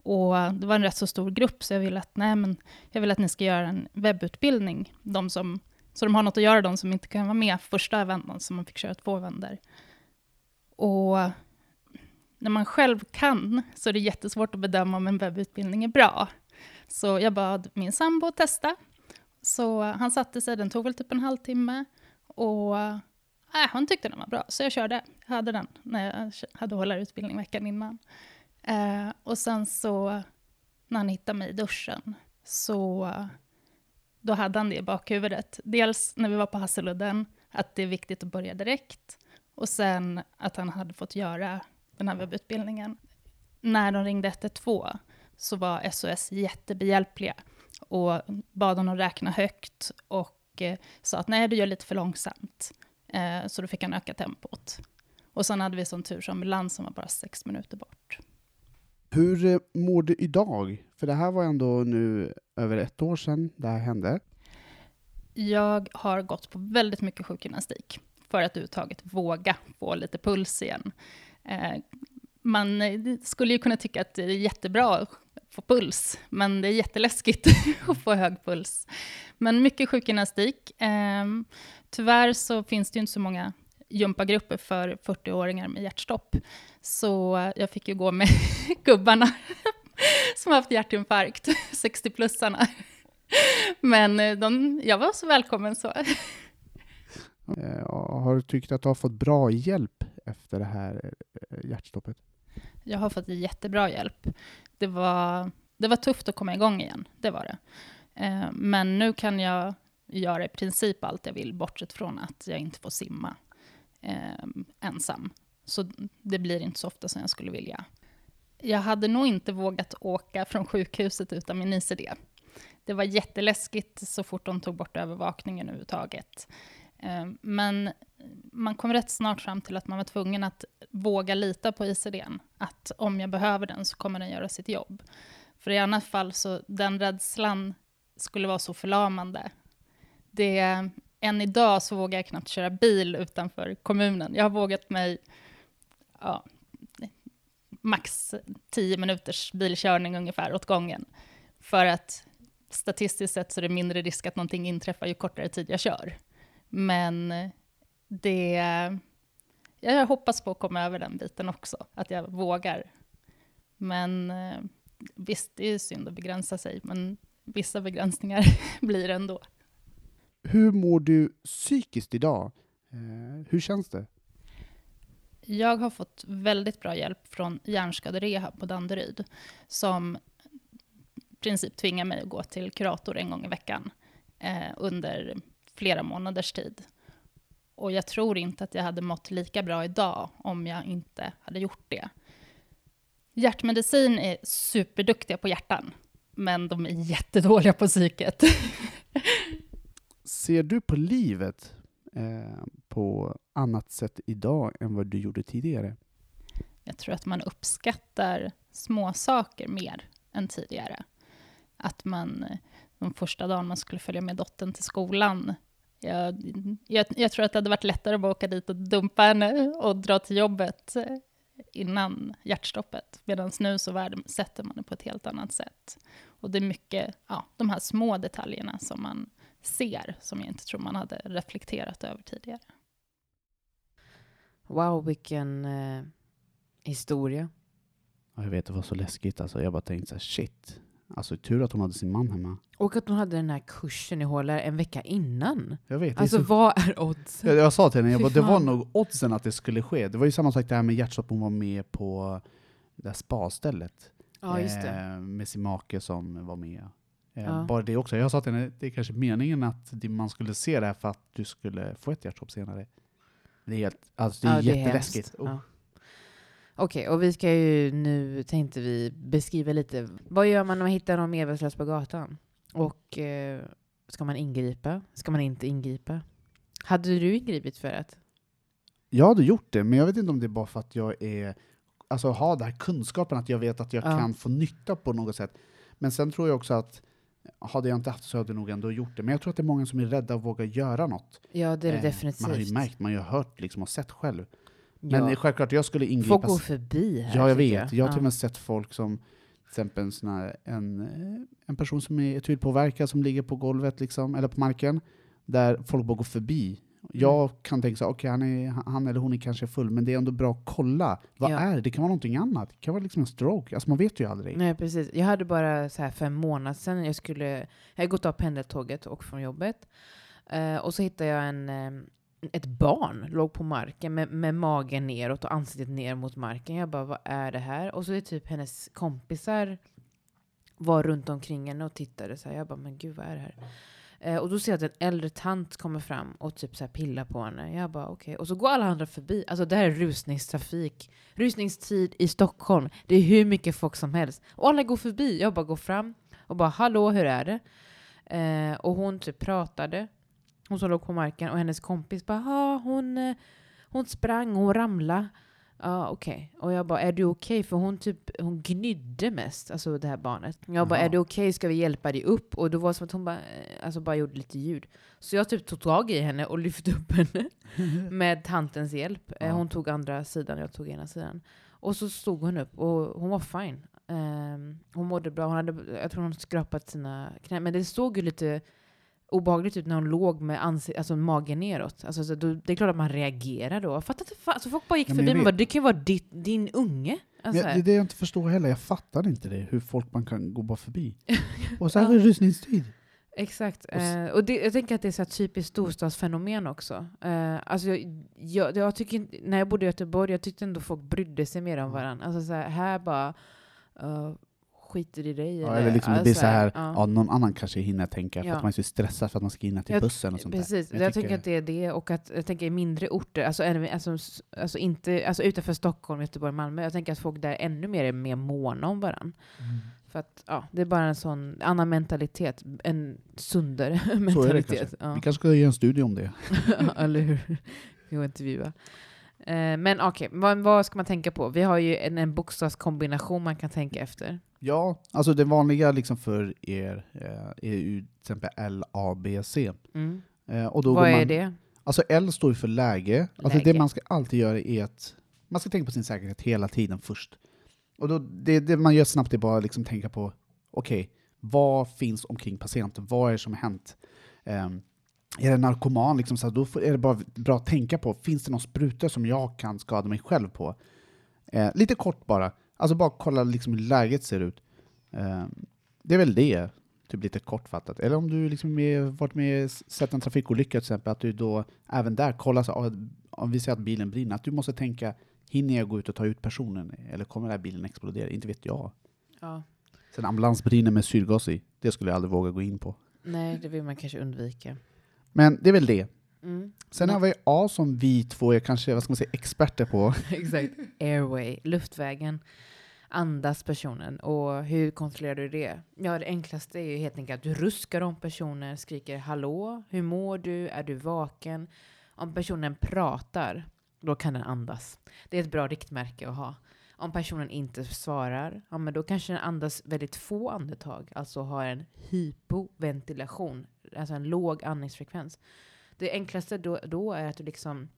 Speaker 4: Och det var en rätt så stor grupp, så jag ville att, nej, men jag vill att ni ska göra en webbutbildning. De som, så de har något att göra, de som inte kan vara med första vändan, så man fick köra två vändor. Och när man själv kan så är det jättesvårt att bedöma om en webbutbildning är bra. Så jag bad min sambo att testa. Så han satte sig, den tog väl typ en halvtimme. Och äh, han tyckte den var bra, så jag körde. Jag hade den när jag hade hållarutbildning veckan innan. Eh, och sen så, när han hittade mig i duschen, så då hade han det i bakhuvudet. Dels när vi var på Hasseludden, att det är viktigt att börja direkt. Och sen att han hade fått göra den här webbutbildningen. När de ringde 112 så var SOS jättebehjälpliga och bad honom räkna högt och eh, sa att nej, du gör lite för långsamt. Eh, så då fick han öka tempot. Och sen hade vi sån tur som ambulansen var bara sex minuter bort.
Speaker 2: Hur eh, mår du idag? För det här var ändå nu över ett år sedan det här hände.
Speaker 4: Jag har gått på väldigt mycket sjukgymnastik för att överhuvudtaget våga få lite puls igen. Eh, man eh, skulle ju kunna tycka att det är jättebra att få puls, men det är jätteläskigt att få hög puls. Men mycket sjukgymnastik. Ehm, tyvärr så finns det ju inte så många gympagrupper för 40-åringar med hjärtstopp. Så jag fick ju gå med gubbarna som har haft hjärtinfarkt, 60-plussarna. Men eh, de, jag var så välkommen så.
Speaker 2: Eh, har du tyckt att du har fått bra hjälp efter det här eh, hjärtstoppet?
Speaker 4: Jag har fått jättebra hjälp. Det var, det var tufft att komma igång igen, det var det. Men nu kan jag göra i princip allt jag vill, bortsett från att jag inte får simma Ehm, ensam. Så det blir inte så ofta som jag skulle vilja. Jag hade nog inte vågat åka från sjukhuset utan min ICD. Det var jätteläskigt så fort de tog bort övervakningen överhuvudtaget. Ehm, men man kom rätt snart fram till att man var tvungen att våga lita på ICDn. Att om jag behöver den så kommer den göra sitt jobb. För i annat fall så den rädslan skulle vara så förlamande. Det, än idag så vågar jag knappt köra bil utanför kommunen. Jag har vågat mig ja, max 10 minuters bilkörning ungefär åt gången. För att statistiskt sett så är det mindre risk att någonting inträffar ju kortare tid jag kör. Men det... Jag hoppas på att komma över den biten också, att jag vågar. Men eh, visst, det är synd att begränsa sig, men vissa begränsningar blir det ändå.
Speaker 2: Hur mår du psykiskt idag? Eh, hur känns det?
Speaker 4: Jag har fått väldigt bra hjälp från hjärnskaderehab på Danderyd, som i princip tvingar mig att gå till kurator en gång i veckan eh, under flera månaders tid. Och jag tror inte att jag hade mått lika bra idag om jag inte hade gjort det. Hjärtmedicin är superduktiga på hjärtan, men de är jättedåliga på psyket.
Speaker 2: Ser du på livet eh, på annat sätt idag än vad du gjorde tidigare?
Speaker 4: Jag tror att man uppskattar små saker mer än tidigare. Att man, eh, de första dagen man skulle följa med dottern till skolan, jag, jag, jag tror att det hade varit lättare att åka dit och dumpa henne och dra till jobbet eh, innan hjärtstoppet. Medan nu så värdesätter man det på ett helt annat sätt. Och det är mycket, ja, de här små detaljerna som man ser, som jag inte tror man hade reflekterat över tidigare.
Speaker 1: Wow, vilken eh, historia.
Speaker 2: jag vet, det var så läskigt. Alltså, jag bara tänkte så här, shit. Alltså tur att hon hade sin man hemma.
Speaker 1: Och att hon hade den här kursen i HLR en vecka innan.
Speaker 2: Jag vet.
Speaker 1: Alltså
Speaker 2: så...
Speaker 1: vad är oddsen?
Speaker 2: Jag, jag sa till henne, jag bara, det var nog oddsen att det skulle ske. Det var ju samma sak det här med hjärtstopp, hon var med på det där spastället.
Speaker 1: Ja, just det.
Speaker 2: Eh, med sin make som var med. Eh,
Speaker 1: Ja.
Speaker 2: Bara det också. Jag sa till henne, det är kanske meningen att man skulle se det här för att du skulle få ett hjärtstopp senare. Det är, helt, alltså det är
Speaker 1: Ja,
Speaker 2: jätteläskigt. Oh.
Speaker 1: Ja. Okej, och vi ska ju nu, tänkte vi, beskriva lite. Vad gör man när man hittar någon medvetslös på gatan? Och eh, ska man ingripa? Ska man inte ingripa? Hade du ingripit för att?
Speaker 2: Jag hade gjort det, men jag vet inte om det är bara för att jag är, alltså har den här kunskapen att jag vet att jag
Speaker 1: Ja.
Speaker 2: kan få nytta på något sätt. Men sen tror jag också att hade jag inte haft så hade jag nog ändå gjort det. Men jag tror att det är många som är rädda att våga göra något.
Speaker 1: Ja, det är det
Speaker 2: Eh,
Speaker 1: definitivt.
Speaker 2: Man har ju märkt, man har ju hört liksom och sett själv. Men
Speaker 1: ja.
Speaker 2: det självklart, jag skulle ingripa.
Speaker 1: Folk går förbi här.
Speaker 2: Ja, jag vet. Jag har till och med sett folk som, till exempel en, sån här, en, eh, en person som är etylpåverkad som ligger på golvet, liksom, eller på marken, där folk bara går förbi Jag kan tänka så okej han, är- han eller hon är kanske full, men det är ändå bra att kolla. Vad
Speaker 1: Ja.
Speaker 2: är det? Det kan vara någonting annat. Det kan vara liksom en stroke. Alltså man vet ju aldrig.
Speaker 1: Nej, precis. Jag hade bara så här för en månad sedan, jag skulle, jag hade gått av pendeltåget och från jobbet. Eh, och så hittade jag en, eh, ett barn, låg på marken med, med magen neråt och ansiktet ner mot marken. Jag bara, vad är det här? Och så är typ hennes kompisar var runt omkring henne och tittade så här. Jag bara, men gud vad är det här? Eh, och då ser jag att en äldre tant kommer fram och typ så här pillar på henne. Jag bara okej. Och så går alla andra förbi. Alltså det här är rusningstrafik. Rusningstid i Stockholm. Det är hur mycket folk som helst. Och alla går förbi. Jag bara går fram och bara hallå hur är det? Eh, och hon typ pratade. Hon som låg på marken och hennes kompis bara "Ja, hon, eh, hon sprang och hon ramlade. Ja okej. Och jag bara är du okej? För hon typ hon gnydde mest, alltså det här barnet. Jag bara är du okej? Ska vi hjälpa dig upp? Och då var det som att hon bara, eh, alltså bara gjorde lite ljud. Så jag typ tog tag i henne och lyfte upp henne med tantens hjälp. Eh,
Speaker 2: Ja.
Speaker 1: Hon tog andra sidan, jag tog ena sidan. Och så stod hon upp och hon var fine. Ehm, hon mådde bra, hon hade, jag tror hon skrapat sina knän. Men det såg ju lite obehagligt ut när hon låg med alltså magen neråt. Alltså, så då, det är klart att man reagerar då. Fattar inte, fan. Alltså, folk bara gick
Speaker 2: Ja, men
Speaker 1: förbi
Speaker 2: vet-
Speaker 1: bara, det kan ju vara ditt, din unge.
Speaker 2: Men
Speaker 1: Alltså,
Speaker 2: jag, det är det jag inte förstår heller. Jag fattar inte det. Hur folk man kan gå bara förbi. Och så här
Speaker 1: Ja.
Speaker 2: är det rusningstid.
Speaker 1: Exakt.
Speaker 2: Och
Speaker 1: Eh, och det, jag tänker att det är så här typiskt storstadsfenomen också. Eh, alltså jag, jag, jag tycker, inte- när jag bodde i Göteborg, jag tyckte ändå folk brydde sig mer om varandra. Alltså så här, här bara uh, skiter i dig.
Speaker 2: Ja, eller liksom det
Speaker 1: alltså,
Speaker 2: blir så här,
Speaker 1: ja.
Speaker 2: ja. någon annan kanske hinner tänka för
Speaker 1: Ja.
Speaker 2: att man är så stressad för att man ska hinna till
Speaker 1: Jag-
Speaker 2: bussen och sånt
Speaker 1: Precis,
Speaker 2: där.
Speaker 1: jag,
Speaker 2: Men
Speaker 1: tänker
Speaker 2: tycker-
Speaker 1: att det är det och att jag tänker i mindre orter, alltså, alltså, alltså, inte, alltså utanför Stockholm, Göteborg, Malmö, jag tänker att folk där ännu mer är mer måna om varandra.
Speaker 2: Mm.
Speaker 1: För att ja, det är bara en sån annan mentalitet, en sundare
Speaker 2: Så är det
Speaker 1: mentalitet.
Speaker 2: kanske.
Speaker 1: Ja.
Speaker 2: Vi kanske ska göra en studie om det.
Speaker 1: Eller hur? Vi får intervjua. Eh, men okej, vad, vad ska man tänka på? Vi har ju en, en bokstavskombination man kan tänka efter.
Speaker 2: Ja, alltså det vanliga liksom för er eh, är ju till exempel L, A, B, C.
Speaker 1: Mm.
Speaker 2: Eh, och då
Speaker 1: Vad är
Speaker 2: man,
Speaker 1: det?
Speaker 2: Alltså L står ju för läge. Alltså
Speaker 1: Läge.
Speaker 2: det man ska alltid göra är att man ska tänka på sin säkerhet hela tiden först. Och då, det, det man gör snabbt är bara liksom tänka på, okej, vad finns omkring patienten? Vad är det som har hänt? Ehm, är det narkoman? Liksom, så då är det bara bra att tänka på, finns det någon spruta som jag kan skada mig själv på? Eh, lite kort bara, alltså bara kolla liksom hur läget ser ut. Ehm, det är väl det, typ lite kortfattat. Eller om du liksom är, varit med sett en trafikolycka till exempel, att du då även där kollar, så, ah, om vi säger att bilen brinner, att du måste tänka, hinner jag gå ut och ta ut personen? Eller kommer den här bilen explodera? Inte vet jag.
Speaker 1: Ja.
Speaker 2: Sen ambulans brinner med syrgas i, det skulle jag aldrig våga gå in på.
Speaker 1: Nej, det vill man kanske undvika.
Speaker 2: Men det är väl det.
Speaker 1: Mm.
Speaker 2: Sen har vi A som vi två är kanske, vad ska man säga, experter på.
Speaker 1: Exakt. Airway, luftvägen. Andas personen. Och hur kontrollerar du det? Ja, det enklaste är ju helt enkelt att du ruskar om personen, skriker hallå, hur mår du, är du vaken? Om personen pratar, då kan den andas. Det är ett bra riktmärke att ha. Om personen inte svarar, ja, men då kanske den andas väldigt få andetag, alltså har en hypoventilation, alltså en låg andningsfrekvens. Det enklaste då, då är att du liksom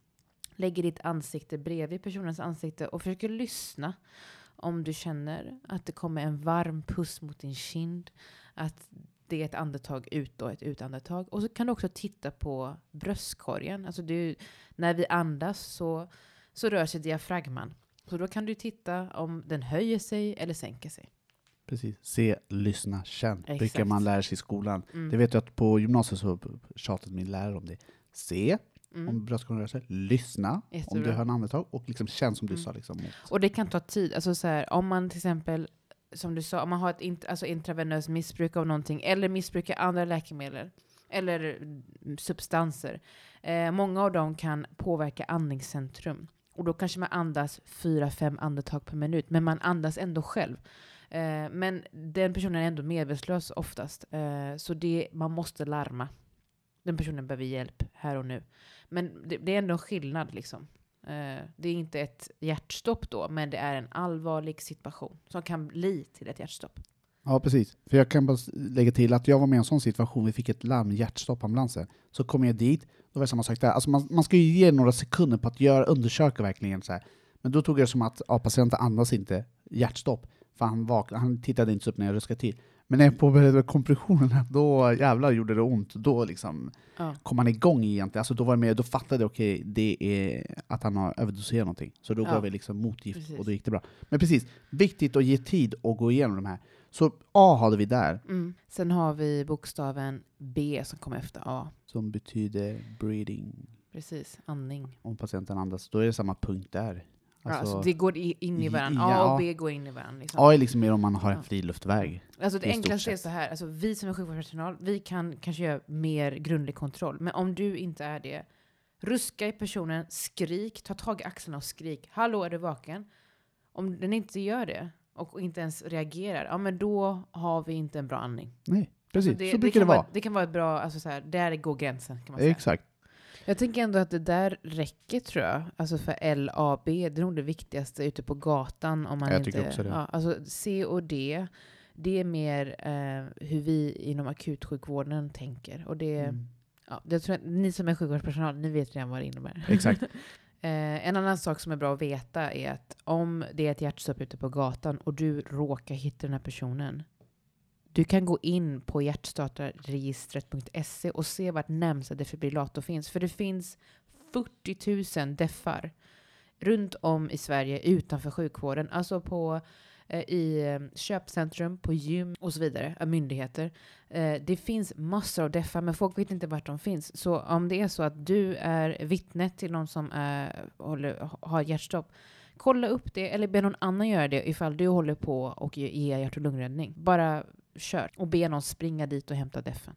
Speaker 1: lägger ditt ansikte bredvid personens ansikte och försöker lyssna. Om du känner att det kommer en varm puss mot din kind, att det är ett andetag ut och ett utandetag. Och så kan du också titta på bröstkorgen. Alltså du, när vi andas så, så rör sig diafragman. Så då kan du titta om den höjer sig eller sänker sig.
Speaker 2: Precis. Se, lyssna, känn. Brukar
Speaker 1: Exakt.
Speaker 2: man lära sig i skolan.
Speaker 1: Mm.
Speaker 2: Det vet jag att på gymnasiet så tjatade min lärare om det. Se,
Speaker 1: Mm.
Speaker 2: om bröstkorgen. Lyssna, om
Speaker 1: Jättebra.
Speaker 2: du hör en andetag. Och liksom känn som du
Speaker 1: Mm.
Speaker 2: sa. Liksom,
Speaker 1: Och det kan ta tid. Alltså så här, om man till exempel, som du sa, om man har ett int- alltså intravenöst missbruk av någonting, eller missbrukar andra läkemedel, eller substanser. Eh, många av dem kan påverka andningscentrum. Och då kanske man andas fyra, fem andetag per minut, men man andas ändå själv. Eh, men den personen är ändå medvetslös oftast, eh, så det, man måste larma. Den personen behöver hjälp här och nu. Men det, det är ändå en skillnad liksom. Eh, det är inte ett hjärtstopp då, men det är en allvarlig situation som kan bli till ett hjärtstopp.
Speaker 2: Ja, precis. För jag kan bara lägga till att jag var med i en sån situation, vi fick ett larm, hjärtstopp, ambulansen. Så kom jag dit, då var det samma sak där. Alltså man, man ska ju ge några sekunder på att göra, undersöka verkligen så här. Men då tog jag det som att ja, patienten andas inte, hjärtstopp. För han, vaknade, han tittade inte upp när jag ruskade till. Men när jag påbörjade kompressionerna, då jävlar gjorde det ont. Då liksom
Speaker 1: Ja.
Speaker 2: kom han igång egentligen. Alltså då, var jag med, då fattade jag okej, det är att han har överdoserat någonting. Så då
Speaker 1: Ja.
Speaker 2: gav vi liksom motgift
Speaker 1: Precis.
Speaker 2: och då gick det bra. Men precis, viktigt att ge tid att gå igenom de här. Så A hade vi där,
Speaker 1: Mm. Sen har vi bokstaven B som kommer efter A.
Speaker 2: som betyder breathing.
Speaker 1: Precis, andning.
Speaker 2: Om patienten andas, då är det samma punkt där.
Speaker 1: Ja,
Speaker 2: Alltså,
Speaker 1: Alltså, det går in i varandra.
Speaker 2: Ja.
Speaker 1: A och B går in i varandra. Liksom.
Speaker 2: A är liksom mer om man har en
Speaker 1: Ja.
Speaker 2: fri luftväg.
Speaker 1: Alltså det enklaste är så här, alltså vi som är sjukvårdspersonal, vi kan kanske göra mer grundlig kontroll. Men om du inte är det, ruska i personen, skrik, ta tag i axlarna och skrik. Hallå, är du vaken? Om den inte gör det och inte ens reagerar, ja men då har vi inte en bra andning.
Speaker 2: Nej, precis.
Speaker 1: Alltså
Speaker 2: så brukar det
Speaker 1: kan
Speaker 2: vara.
Speaker 1: vara. Det kan vara ett bra, alltså så här, där går gränsen kan man säga.
Speaker 2: Exakt.
Speaker 1: Jag tänker ändå att det där räcker tror jag. Alltså för LAB, det är nog det viktigaste ute på gatan. Om man
Speaker 2: Jag
Speaker 1: inte,
Speaker 2: tycker också det.
Speaker 1: Ja, alltså C och D, det är mer eh, hur vi inom akutsjukvården tänker. Och det,
Speaker 2: Mm.
Speaker 1: ja, jag tror att ni som är sjukvårdspersonal, ni vet redan vad det innebär.
Speaker 2: Exakt.
Speaker 1: Eh, en annan sak som är bra att veta är att om det är ett hjärtstopp ute på gatan och du råkar hitta den här personen, du kan gå in på hjärtstartarregistret.se och se vart närmsta defibrillator finns. För det finns 40 000 deffar runt om i Sverige utanför sjukvården. Alltså på, eh, i eh, köpcentrum, på gym och så vidare, myndigheter. Eh, det finns massor av deffar, men folk vet inte vart de finns. Så om det är så att du är vittne till någon som är, håller, har hjärtstopp, kolla upp det eller be någon annan göra det ifall du håller på och ger ge hjärt och lungräddning. Bara kör och be någon springa dit och hämta deffen.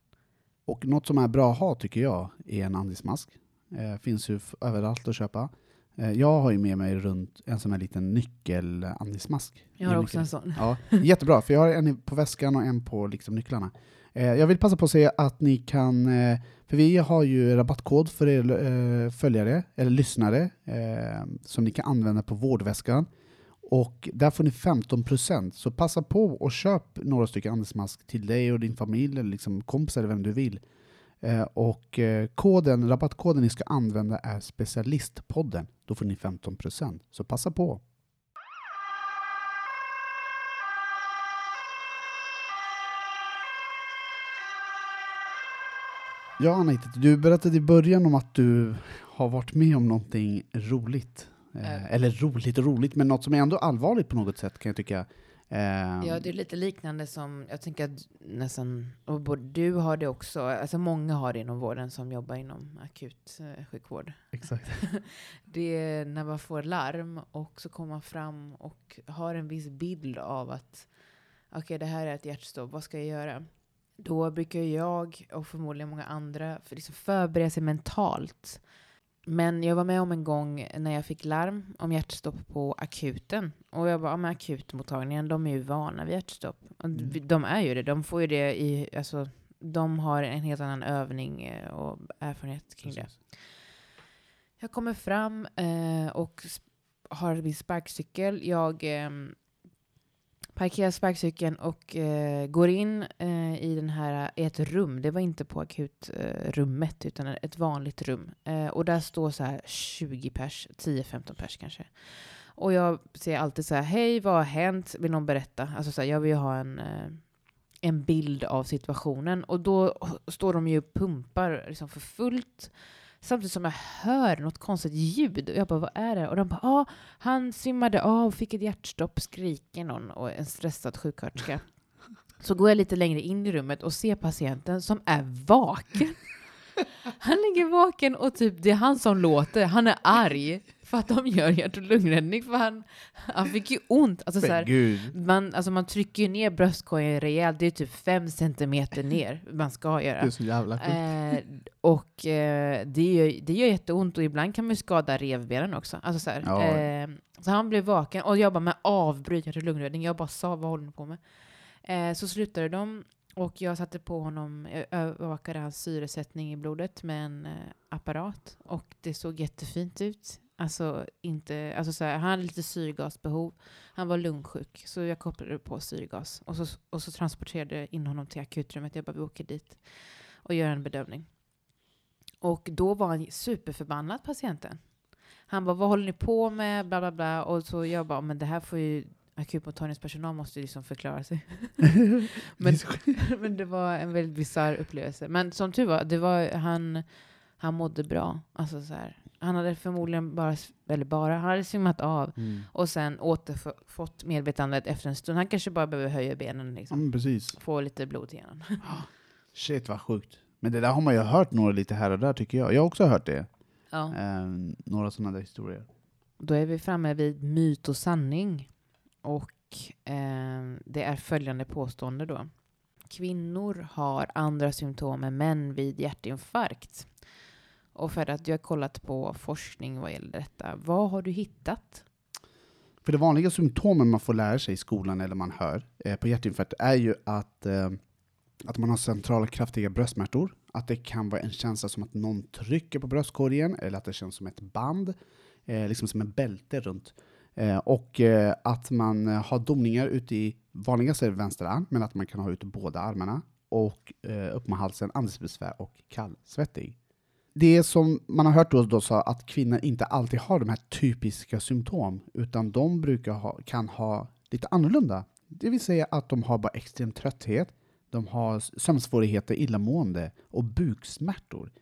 Speaker 2: Och något som är bra att ha tycker jag är en andningsmask. Eh, finns ju överallt att köpa. Eh, jag har ju med mig runt en sån här liten nyckelandningsmask.
Speaker 1: Jag har också en sån.
Speaker 2: Ja, jättebra, för jag har en på väskan och en på liksom nycklarna. Eh, jag vill passa på att säga att ni kan, eh, för vi har ju rabattkod för er eh, följare, eller lyssnare, eh, som ni kan använda på vårdväskan. Och där får ni 15%, så passa på och köp några stycken andningsmask till dig och din familj, eller liksom kompisar eller vem du vill. Eh, och eh, koden, rabattkoden ni ska använda är specialistpodden. Då får ni 15%, så passa på. Ja, Anita, du berättade i början om att du har varit med om någonting roligt. Eh,
Speaker 1: Eh.
Speaker 2: eller roligt och roligt, men något som är ändå allvarligt på något sätt kan jag tycka. Eh,
Speaker 1: Ja, det är lite liknande som, jag tänker att nästan, och både du har det också, alltså många har det inom vården som jobbar inom akut eh, sjukvård.
Speaker 2: Exakt.
Speaker 1: Det är när man får larm och så kommer man fram och har en viss bild av att okej, det här är ett hjärtstopp, vad ska jag göra? Då brukar jag och förmodligen många andra för liksom förbereda sig mentalt. Men jag var med om en gång när jag fick larm om hjärtstopp på akuten. Och jag bara, ja, men akutmottagningen, de är ju vana vid hjärtstopp.
Speaker 2: Mm.
Speaker 1: De är ju det, de får ju det i, alltså, de har en helt annan övning eh, och erfarenhet kring det.
Speaker 2: Precis.
Speaker 1: Jag kommer fram eh, och har min sparkcykel. Jag eh, parkerar sparkcykeln och eh, går in eh, i, den här, eh, i ett rum. Det var inte på akutrummet eh, utan ett vanligt rum. Eh, och där står så här 20 pers, 10-15 pers kanske. Och jag säger alltid så här, hej vad har hänt? Vill någon berätta? Alltså så här, jag vill ju ha en, eh, en bild av situationen. Och då står de ju och pumpar liksom för fullt. Samtidigt som jag hör något konstigt ljud. Och jag bara, vad är det? Och de bara, ja, ah, han svimmade av, fick ett hjärtstopp, skriker någon och en stressad sjuksköterska. Så går jag lite längre in i rummet och ser patienten som är vaken. Han ligger vaken och typ det är han som låter. Han är arg för att de gör hjärt och lungräddning. För han, han fick ju ont. Alltså, så
Speaker 2: Men
Speaker 1: här, man, alltså man trycker ju ner bröstkorgen rejält. Det är typ fem centimeter ner man ska göra.
Speaker 2: Det är så jävla sjukt.
Speaker 1: Eh, och eh, det, gör, det gör jätteont och ibland kan man ju skada revbenen också. Alltså så, här,
Speaker 2: Ja.
Speaker 1: eh, så han blev vaken och jag bara med avbryt hjärt och lungräddning. Jag bara sa vad håller ni på med? Eh, så slutade de och jag satte på honom, jag övervakade hans syresättning i blodet med en eh, apparat och det såg jättefint ut. Alltså, inte, alltså så här, han hade lite syrgasbehov. Han var lungsjuk, så jag kopplade på syrgas. Och så, och så transporterade jag in honom till akutrummet. Jag bara, vi åker dit och gör en bedömning. Och då var han superförbannad, patienten. Han bara, vad håller ni på med? Bla, bla, bla. Och så jag bara, men det här får ju akutmottagningspersonal måste ju liksom förklara sig. men, men det var en väldigt bisarr upplevelse. Men som tur var, det var han, han mådde bra. Alltså så här, han hade förmodligen bara, eller bara, han hade svimmat av
Speaker 2: Mm.
Speaker 1: och sen återfått medvetandet efter en stund. Han kanske bara behöver höja benen, liksom.
Speaker 2: men precis.
Speaker 1: få lite blod till hjärnan.
Speaker 2: Shit vad sjukt. Men det där har man ju hört några lite här och där tycker jag. Jag har också hört det.
Speaker 1: Ja.
Speaker 2: Ehm, några sådana där historier.
Speaker 1: Då är vi framme vid myt och sanning. Och eh, det är följande påstående då. Kvinnor har andra symptom än män vid hjärtinfarkt. Och för att du har kollat på forskning vad gäller detta, vad har du hittat?
Speaker 2: För det vanliga symptomen man får lära sig i skolan eller man hör eh, på hjärtinfarkt är ju att, eh, att man har centrala kraftiga bröstsmärtor, att det kan vara en känsla som att någon trycker på bröstkorgen eller att det känns som ett band, eh, liksom som en bälte runt. Eh, och eh, att man har domningar ute i, vanligast är det vänster arm, men att man kan ha ute båda armarna och eh, upp med halsen, andningsbesvär och kallsvettig. Det som man har hört då, då så att kvinnor inte alltid har de här typiska symptom, utan de brukar ha, kan ha lite annorlunda. Det vill säga att de har bara extrem trötthet, de har sömnsvårigheter, illamående och buksmärtor.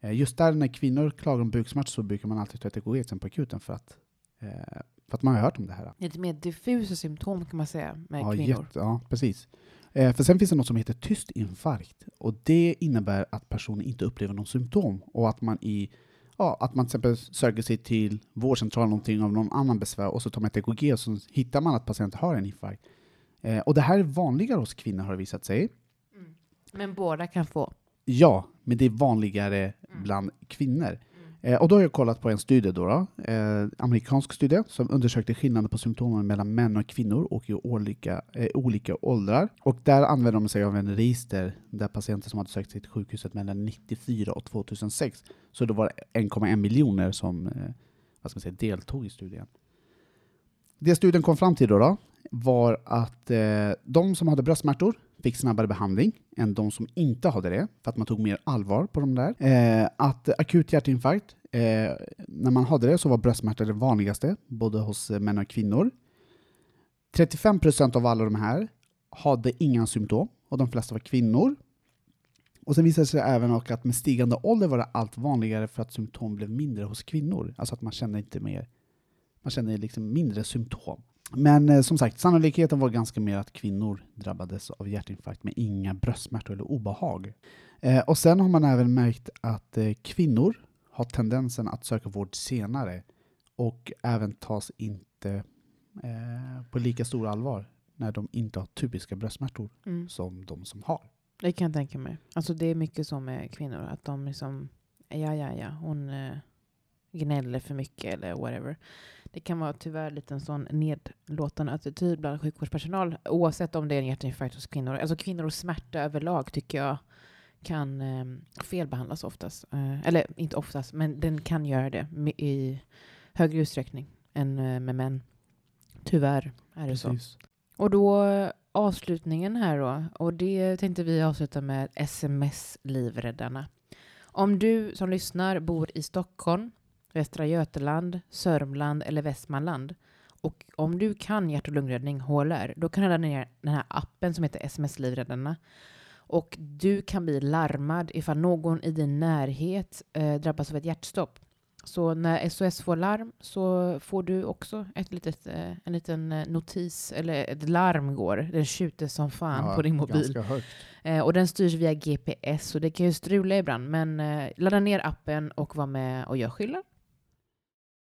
Speaker 2: Eh, Just där när kvinnor klagar om buksmärtor så brukar man alltid ta ett på akuten för att, eh, för att man har hört om det här.
Speaker 1: Lite mer diffusa symptom kan man säga med
Speaker 2: Ja,
Speaker 1: kvinnor.
Speaker 2: jätte, ja precis. Eh, för sen finns det något som heter tyst infarkt. Och det innebär att personen inte upplever någon symptom. Och att man i Ja, att man till exempel söker sig till vårdcentralen någonting av någon annan besvär och så tar man ett EKG och så hittar man att patienten har en infarkt. Eh, och det här är vanligare hos kvinnor har det visat sig.
Speaker 1: Men båda kan få.
Speaker 2: Ja, men det är vanligare bland kvinnor. Eh, och då har jag kollat på en studie, då, då eh, amerikansk studie, som undersökte skillnaden på symptomen mellan män och kvinnor och i olika, eh, olika åldrar. Och där använde de sig av en register där patienter som hade sökt sig till sjukhuset mellan 94 och 2006. Så det var 1,1 miljoner som eh, vad ska man säga, deltog i studien. Det studien kom fram till då, då var att eh, de som hade bröstsmärtor fick snabbare behandling än de som inte hade det, för att man tog mer allvar på de där. Eh, att akut hjärtinfarkt, eh, när man hade det så var bröstsmärta det vanligaste, både hos män och kvinnor. 35 procent av alla de här hade inga symptom, och de flesta var kvinnor. Och sen visade det sig även att med stigande ålder var det allt vanligare för att symptom blev mindre hos kvinnor. Alltså att man kände inte mer, man kände liksom mindre symptom. Men eh, som sagt, sannolikheten var ganska mer att kvinnor drabbades av hjärtinfarkt med inga bröstsmärtor eller obehag. Eh, och sen har man även märkt att eh, kvinnor har tendensen att söka vård senare och även tas inte på lika stor allvar när de inte har typiska bröstsmärtor
Speaker 1: Mm.
Speaker 2: som de som har.
Speaker 1: Det kan jag tänka mig. Alltså det är mycket så med kvinnor, att de liksom, ja, ja, ja, hon eh, gnäller för mycket eller whatever. Det kan vara tyvärr lite en sån nedlåtande attityd bland sjukvårdspersonal, oavsett om det är en hjärtinfarkt hos kvinnor. Alltså kvinnor och smärta överlag tycker jag kan eh, felbehandlas oftast. Eh, eller inte oftast, men den kan göra det i högre utsträckning än eh, med män. Tyvärr är det så.
Speaker 2: Precis.
Speaker 1: Och då eh, avslutningen här då. Och det tänkte vi avsluta med sms-livräddarna. Om du som lyssnar bor i Stockholm, Västra Götaland, Sörmland eller Västmanland och om du kan hjärt och lungräddning, HLR, då kan du ladda ner den här appen som heter sms-livräddarna. Och du kan bli larmad ifall någon i din närhet eh, drabbas av ett hjärtstopp. Så när SOS får larm så får du också ett litet, eh, en liten eh, notis, eller ett larm går. Den tjuter som fan
Speaker 2: Ja,
Speaker 1: på din mobil. Eh, och den styrs via GPS, så det kan ju strula ibland. Men eh, ladda ner appen och var med och gör skillnad.